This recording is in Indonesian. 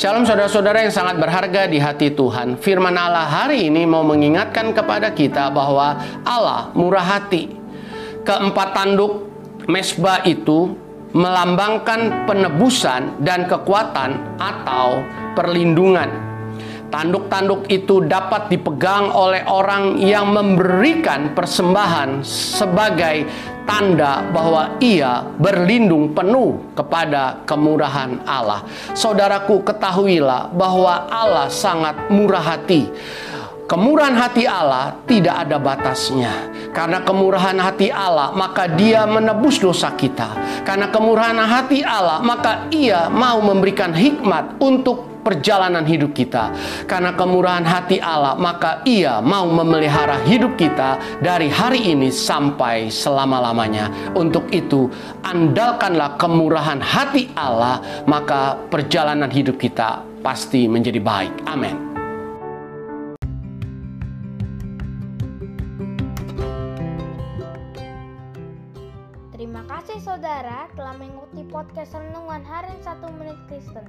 Shalom saudara-saudara yang sangat berharga di hati Tuhan. Firman Allah hari ini mau mengingatkan kepada kita bahwa Allah murah hati. Keempat tanduk mesbah itu melambangkan penebusan dan kekuatan atau perlindungan. Tanduk-tanduk itu dapat dipegang oleh orang yang memberikan persembahan sebagai tanda bahwa ia berlindung penuh kepada kemurahan Allah. Saudaraku, ketahuilah bahwa Allah sangat murah hati. Kemurahan hati Allah tidak ada batasnya. Karena kemurahan hati Allah, maka Dia menebus dosa kita. Karena kemurahan hati Allah, maka Ia mau memberikan hikmat untuk perjalanan hidup kita. Karena kemurahan hati Allah, maka Ia mau memelihara hidup kita dari hari ini sampai selama-lamanya. Untuk itu, andalkanlah kemurahan hati Allah, maka perjalanan hidup kita pasti menjadi baik. Amin. Terima kasih saudara telah mengikuti podcast Renungan Harian 1 Menit Kristen.